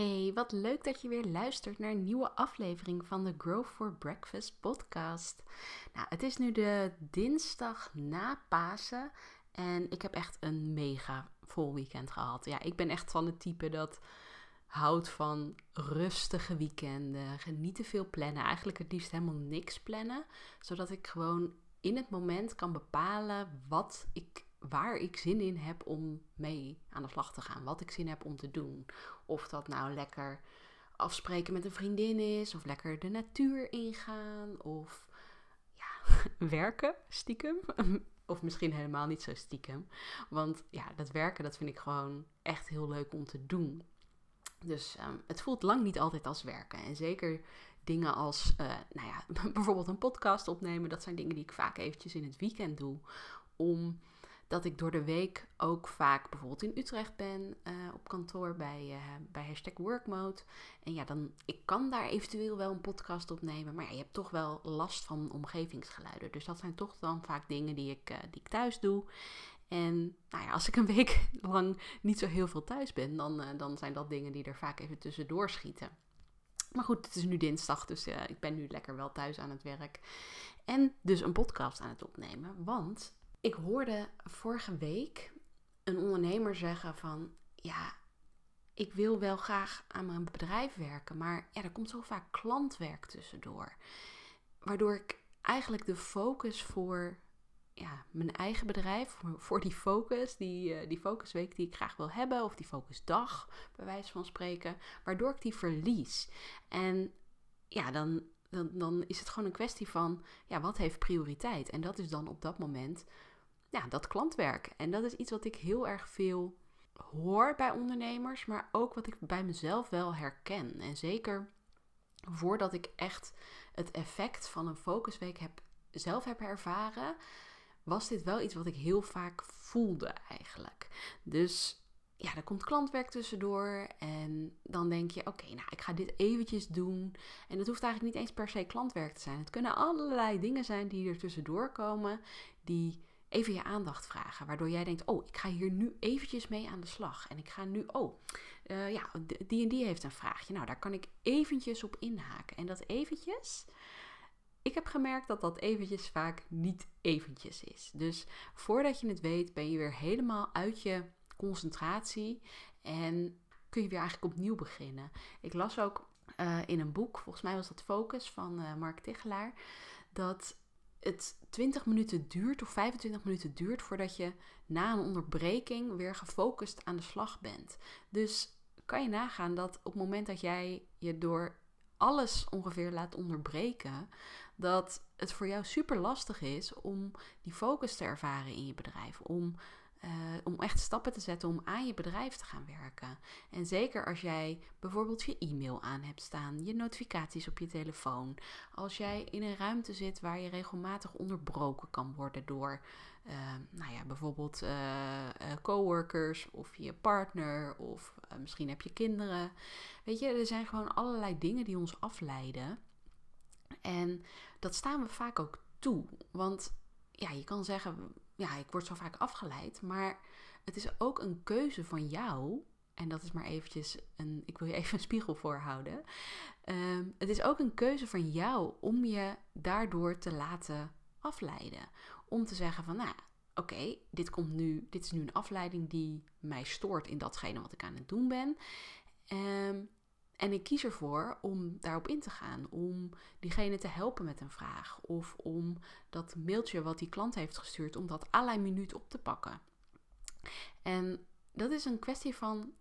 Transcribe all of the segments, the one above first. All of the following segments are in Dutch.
Hey, wat leuk dat je weer luistert naar een nieuwe aflevering van de Grow for Breakfast podcast. Nou, het is nu de dinsdag na Pasen en ik heb echt een mega vol weekend gehad. Ja, ik ben echt van het type dat houdt van rustige weekenden, niet te veel plannen, eigenlijk het liefst helemaal niks plannen, zodat ik gewoon in het moment kan bepalen wat ik waar ik zin in heb om mee aan de slag te gaan. Wat ik zin heb om te doen. Of dat nou lekker afspreken met een vriendin is. Of lekker de natuur ingaan. Of ja, werken stiekem. Of misschien helemaal niet zo stiekem. Want ja, dat werken dat vind ik gewoon echt heel leuk om te doen. Dus ehm, het voelt lang niet altijd als werken. En zeker dingen als, uh, nou ja, bijvoorbeeld een podcast opnemen. Dat zijn dingen die ik vaak eventjes in het weekend doe. Om dat ik door de week ook vaak bijvoorbeeld in Utrecht ben uh, op kantoor bij, uh, bij hashtag workmode. En ja, dan ik kan daar eventueel wel een podcast opnemen, maar je hebt toch wel last van omgevingsgeluiden. Dus dat zijn toch dan vaak dingen die ik, uh, die ik thuis doe. En nou ja, als ik een week lang niet zo heel veel thuis ben, dan, dan zijn dat dingen die er vaak even tussendoor schieten. Maar goed, het is nu dinsdag, dus ik ben nu lekker wel thuis aan het werk. En dus een podcast aan het opnemen, want ik hoorde vorige week een ondernemer zeggen van ja, ik wil wel graag aan mijn bedrijf werken, maar ja, er komt zo vaak klantwerk tussendoor. Waardoor ik eigenlijk de focus voor ja, mijn eigen bedrijf, voor die focus, die, uh, die focusweek die ik graag wil hebben, of die focusdag, bij wijze van spreken, waardoor ik die verlies. En ja, dan, dan, dan is het gewoon een kwestie van, ja, wat heeft prioriteit? En dat is dan op dat moment ja, dat klantwerk. En dat is iets wat ik heel erg veel hoor bij ondernemers, maar ook wat ik bij mezelf wel herken. En zeker voordat ik echt het effect van een focusweek heb, zelf heb ervaren, was dit wel iets wat ik heel vaak voelde eigenlijk. Dus ja, er komt klantwerk tussendoor en dan denk je, oké, nou, ik ga dit eventjes doen. En het hoeft eigenlijk niet eens per se klantwerk te zijn. Het kunnen allerlei dingen zijn die er tussendoor komen, die even je aandacht vragen. Waardoor jij denkt, oh, ik ga hier nu eventjes mee aan de slag. En ik ga nu, oh, uh, ja, die en die heeft een vraagje. Nou, daar kan ik eventjes op inhaken. En dat eventjes, ik heb gemerkt dat dat eventjes vaak niet eventjes is. Dus voordat je het weet, ben je weer helemaal uit je concentratie. En kun je weer eigenlijk opnieuw beginnen. Ik las ook uh, in een boek, volgens mij was dat Focus van uh, Mark Tichelaar, dat het 20 minuten duurt of 25 minuten duurt voordat je na een onderbreking weer gefocust aan de slag bent. Dus kan je nagaan dat op het moment dat jij je door alles ongeveer laat onderbreken, dat het voor jou super lastig is om die focus te ervaren in je bedrijf. Om uh, om echt stappen te zetten om aan je bedrijf te gaan werken. En zeker als jij bijvoorbeeld je e-mail aan hebt staan, je notificaties op je telefoon. Als jij in een ruimte zit waar je regelmatig onderbroken kan worden door, uh, nou ja, bijvoorbeeld uh, coworkers of je partner of misschien heb je kinderen. Weet je, er zijn gewoon allerlei dingen die ons afleiden. En dat staan we vaak ook toe. Want ja, je kan zeggen, ja, ik word zo vaak afgeleid. Maar het is ook een keuze van jou. En dat is maar eventjes een. Ik wil je even een spiegel voorhouden. Um, het is ook een keuze van jou om je daardoor te laten afleiden. Om te zeggen van, nou, oké, dit komt nu. Dit is nu een afleiding die mij stoort in datgene wat ik aan het doen ben. Um, en ik kies ervoor om daarop in te gaan, om diegene te helpen met een vraag of om dat mailtje wat die klant heeft gestuurd, om dat la minuut op te pakken. En dat is een kwestie van,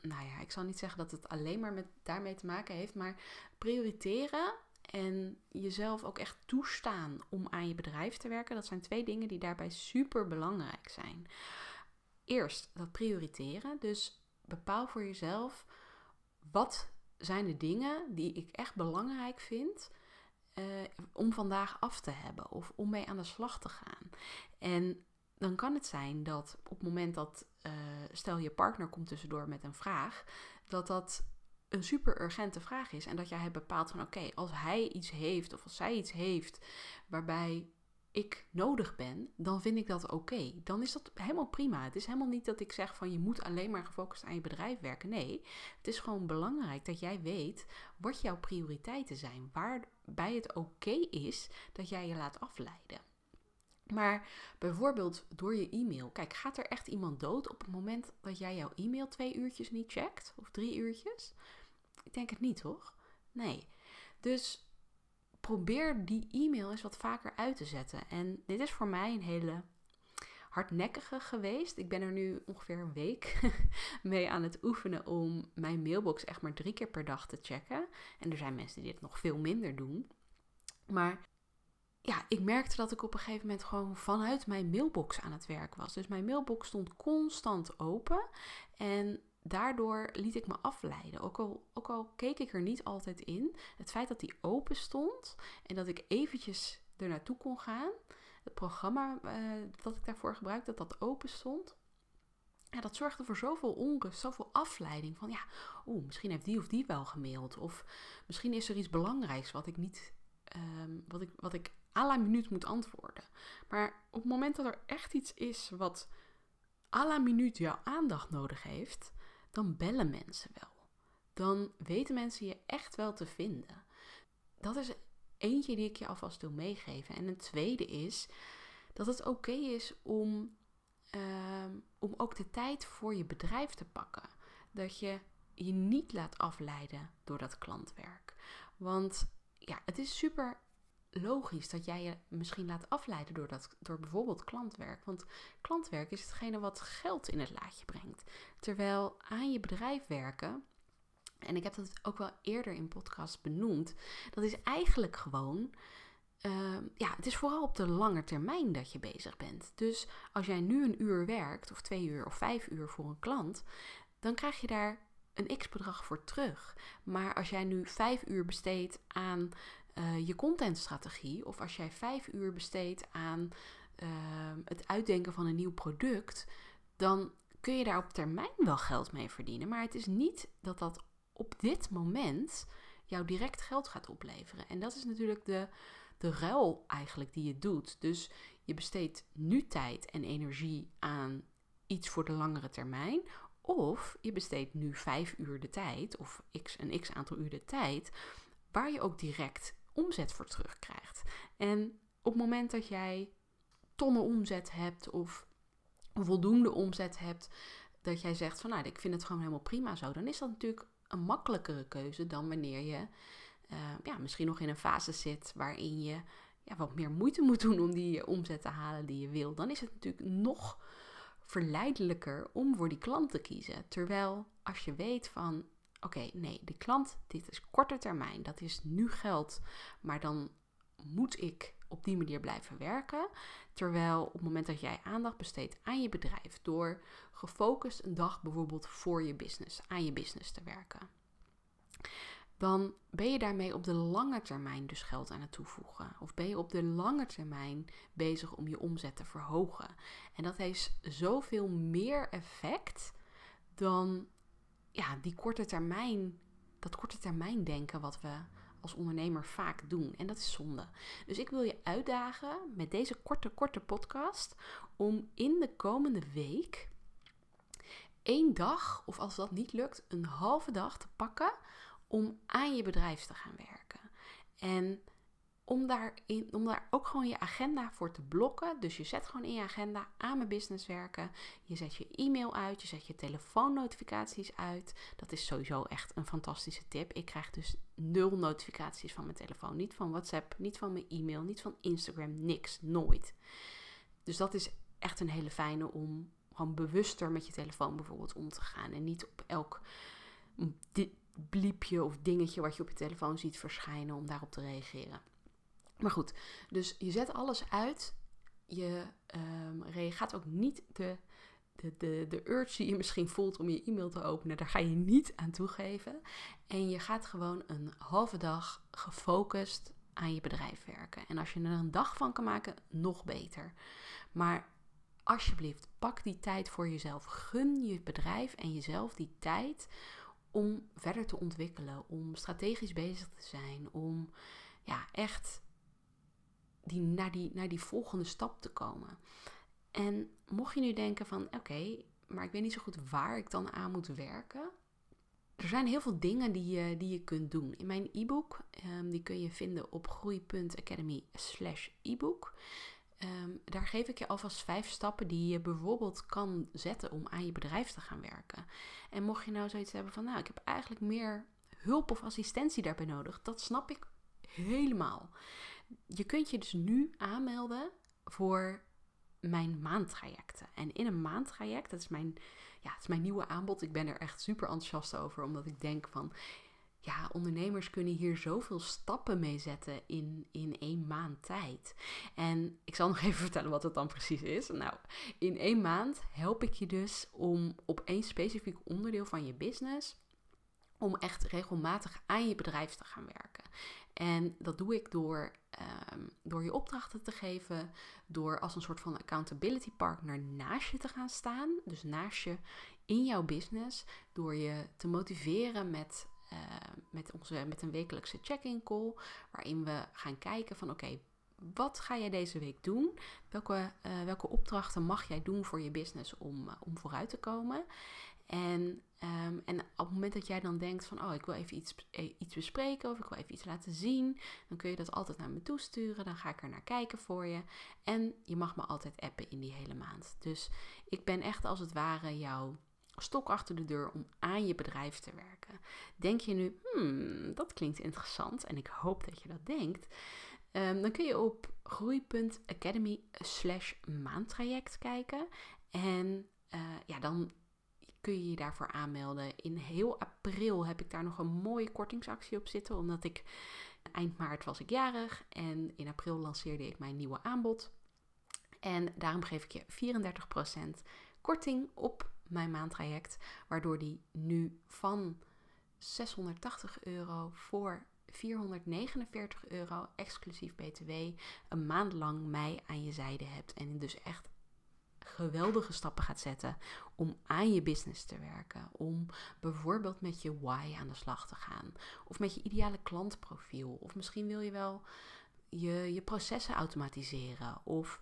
nou ja, ik zal niet zeggen dat het alleen maar met daarmee te maken heeft, maar prioriteren en jezelf ook echt toestaan om aan je bedrijf te werken, dat zijn twee dingen die daarbij super belangrijk zijn. Eerst dat prioriteren, dus bepaal voor jezelf wat zijn de dingen die ik echt belangrijk vind uh, om vandaag af te hebben of om mee aan de slag te gaan. En dan kan het zijn dat op het moment dat, uh, stel je partner komt tussendoor met een vraag, dat dat een super urgente vraag is. En dat jij hebt bepaald van oké, als hij iets heeft of als zij iets heeft waarbij ik nodig ben, dan vind ik dat oké. Dan is dat helemaal prima. Het is helemaal niet dat ik zeg van je moet alleen maar gefocust aan je bedrijf werken. Nee, het is gewoon belangrijk dat jij weet wat jouw prioriteiten zijn. Waarbij het oké is dat jij je laat afleiden. Maar bijvoorbeeld door je e-mail. Kijk, gaat er echt iemand dood op het moment dat jij jouw e-mail twee uurtjes niet checkt? Of drie uurtjes? Ik denk het niet, toch? Nee. Dus probeer die e-mail eens wat vaker uit te zetten. En dit is voor mij een hele hardnekkige geweest. Ik ben er nu ongeveer een week mee aan het oefenen om mijn mailbox echt maar drie keer per dag te checken. En er zijn mensen die dit nog veel minder doen. Maar ja, ik merkte dat ik op een gegeven moment gewoon vanuit mijn mailbox aan het werk was. Dus mijn mailbox stond constant open. En daardoor liet ik me afleiden. Ook al, ook al keek ik er niet altijd in. Het feit dat die open stond en dat ik eventjes er naartoe kon gaan. Het programma uh, wat ik daarvoor gebruikte, dat dat open stond. Dat zorgde voor zoveel onrust, zoveel afleiding. Van ja, oeh, misschien heeft die of die wel gemaild. Of misschien is er iets belangrijks wat ik niet, um, wat ik, wat ik à la minuut moet antwoorden. Maar op het moment dat er echt iets is wat à la minuut jouw aandacht nodig heeft, dan bellen mensen wel. Dan weten mensen je echt wel te vinden. Dat is eentje die ik je alvast wil meegeven. En een tweede is dat het oké is om, ehm, om ook de tijd voor je bedrijf te pakken. Dat je je niet laat afleiden door dat klantwerk. Want ja, het is super logisch dat jij je misschien laat afleiden door, dat, door bijvoorbeeld klantwerk. Want klantwerk is hetgene wat geld in het laadje brengt. Terwijl aan je bedrijf werken, en ik heb dat ook wel eerder in podcast benoemd, dat is eigenlijk gewoon. Uh, ja, het is vooral op de lange termijn dat je bezig bent. Dus als jij nu een uur werkt, of twee uur of vijf uur voor een klant, dan krijg je daar een x-bedrag voor terug. Maar als jij nu vijf uur besteedt aan uh, je contentstrategie, of als jij vijf uur besteedt aan uh, het uitdenken van een nieuw product, dan kun je daar op termijn wel geld mee verdienen. Maar het is niet dat dat op dit moment jou direct geld gaat opleveren. En dat is natuurlijk de, de ruil eigenlijk die je doet. Dus je besteedt nu tijd en energie aan iets voor de langere termijn. Of je besteedt nu vijf uur de tijd, of x, een x aantal uur de tijd, waar je ook direct omzet voor terugkrijgt. En op het moment dat jij tonnen omzet hebt of voldoende omzet hebt, dat jij zegt van nou, ik vind het gewoon helemaal prima zo, dan is dat natuurlijk een makkelijkere keuze dan wanneer je uh, ja, misschien nog in een fase zit waarin je ja, wat meer moeite moet doen om die omzet te halen die je wil. Dan is het natuurlijk nog verleidelijker om voor die klant te kiezen. Terwijl als je weet van oké, nee, de klant, dit is korte termijn, dat is nu geld, maar dan moet ik op die manier blijven werken. Terwijl op het moment dat jij aandacht besteedt aan je bedrijf door gefocust een dag bijvoorbeeld voor je business, aan je business te werken, dan ben je daarmee op de lange termijn dus geld aan het toevoegen. Of ben je op de lange termijn bezig om je omzet te verhogen. En dat heeft zoveel meer effect dan ja, die korte termijn, dat korte termijn denken wat we als ondernemer vaak doen. En dat is zonde. Dus ik wil je uitdagen met deze korte, korte podcast om in de komende week één dag, of als dat niet lukt, een halve dag te pakken om aan je bedrijf te gaan werken. En om om daar ook gewoon je agenda voor te blokken. Dus je zet gewoon in je agenda aan mijn business werken. Je zet je e-mail uit, je zet je telefoonnotificaties uit. Dat is sowieso echt een fantastische tip. Ik krijg dus nul notificaties van mijn telefoon. Niet van WhatsApp, niet van mijn e-mail, niet van Instagram, niks, nooit. Dus dat is echt een hele fijne om gewoon bewuster met je telefoon bijvoorbeeld om te gaan. En niet op elk bliepje of dingetje wat je op je telefoon ziet verschijnen om daarop te reageren. Maar goed, dus je zet alles uit. Je um, gaat ook niet de, de, de, de urge die je misschien voelt om je e-mail te openen, daar ga je niet aan toegeven. En je gaat gewoon een halve dag gefocust aan je bedrijf werken. En als je er een dag van kan maken, nog beter. Maar alsjeblieft, pak die tijd voor jezelf. Gun je bedrijf en jezelf die tijd om verder te ontwikkelen, om strategisch bezig te zijn, om ja, echt die, naar, die, naar die volgende stap te komen. En mocht je nu denken van oké, maar ik weet niet zo goed waar ik dan aan moet werken. Er zijn heel veel dingen die je, die je kunt doen. In mijn e-book, um, die kun je vinden op groei.academy slash e-book. Ehm, daar geef ik je alvast vijf stappen die je bijvoorbeeld kan zetten om aan je bedrijf te gaan werken. En mocht je nou zoiets hebben van, nou, ik heb eigenlijk meer hulp of assistentie daarbij nodig, dat snap ik helemaal. Je kunt je dus nu aanmelden voor mijn maandtrajecten. En in een maandtraject, dat is mijn, ja, het is mijn nieuwe aanbod. Ik ben er echt super enthousiast over, omdat ik denk van, ja, ondernemers kunnen hier zoveel stappen mee zetten in, in één maand tijd. En ik zal nog even vertellen wat het dan precies is. Nou, in één maand help ik je dus om op één specifiek onderdeel van je business om echt regelmatig aan je bedrijf te gaan werken. En dat doe ik door, ehm, door je opdrachten te geven, door als een soort van accountability partner naast je te gaan staan. Dus naast je in jouw business, door je te motiveren met, uh, met, onze, met een wekelijkse check-in call, waarin we gaan kijken van oké, wat ga jij deze week doen? Welke, uh, welke opdrachten mag jij doen voor je business om, uh, om vooruit te komen? En, um, en op het moment dat jij dan denkt van, oh, ik wil even iets, eh, iets bespreken of ik wil even iets laten zien, dan kun je dat altijd naar me toesturen. Dan ga ik er naar kijken voor je. En je mag me altijd appen in die hele maand. Dus ik ben echt als het ware jouw stok achter de deur om aan je bedrijf te werken. Denk je nu, hmm, dat klinkt interessant en ik hoop dat je dat denkt. Um, dan kun je op groei.academy slash maandtraject kijken. En uh, ja, dan kun je je daarvoor aanmelden. In heel april heb ik daar nog een mooie kortingsactie op zitten, omdat ik eind maart was ik jarig en in april lanceerde ik mijn nieuwe aanbod. En daarom geef ik je 34% korting op mijn maandtraject, waardoor die nu van 680 euro voor 449 euro exclusief BTW een maand lang mij aan je zijde hebt en dus echt geweldige stappen gaat zetten om aan je business te werken. Om bijvoorbeeld met je why aan de slag te gaan. Of met je ideale klantprofiel. Of misschien wil je wel je, je processen automatiseren. Of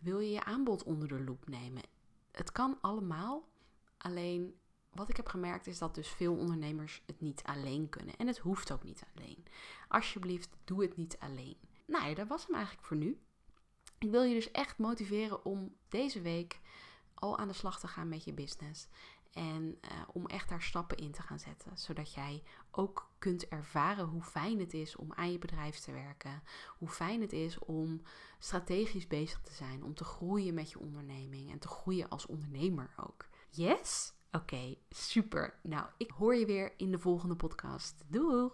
wil je je aanbod onder de loep nemen. Het kan allemaal. Alleen wat ik heb gemerkt is dat dus veel ondernemers het niet alleen kunnen. En het hoeft ook niet alleen. Alsjeblieft, doe het niet alleen. Nou ja, dat was hem eigenlijk voor nu. Ik wil je dus echt motiveren om deze week al aan de slag te gaan met je business. En uh, om echt daar stappen in te gaan zetten. Zodat jij ook kunt ervaren hoe fijn het is om aan je bedrijf te werken. Hoe fijn het is om strategisch bezig te zijn. Om te groeien met je onderneming. En te groeien als ondernemer ook. Yes? Oké, super. Nou, ik hoor je weer in de volgende podcast. Doei!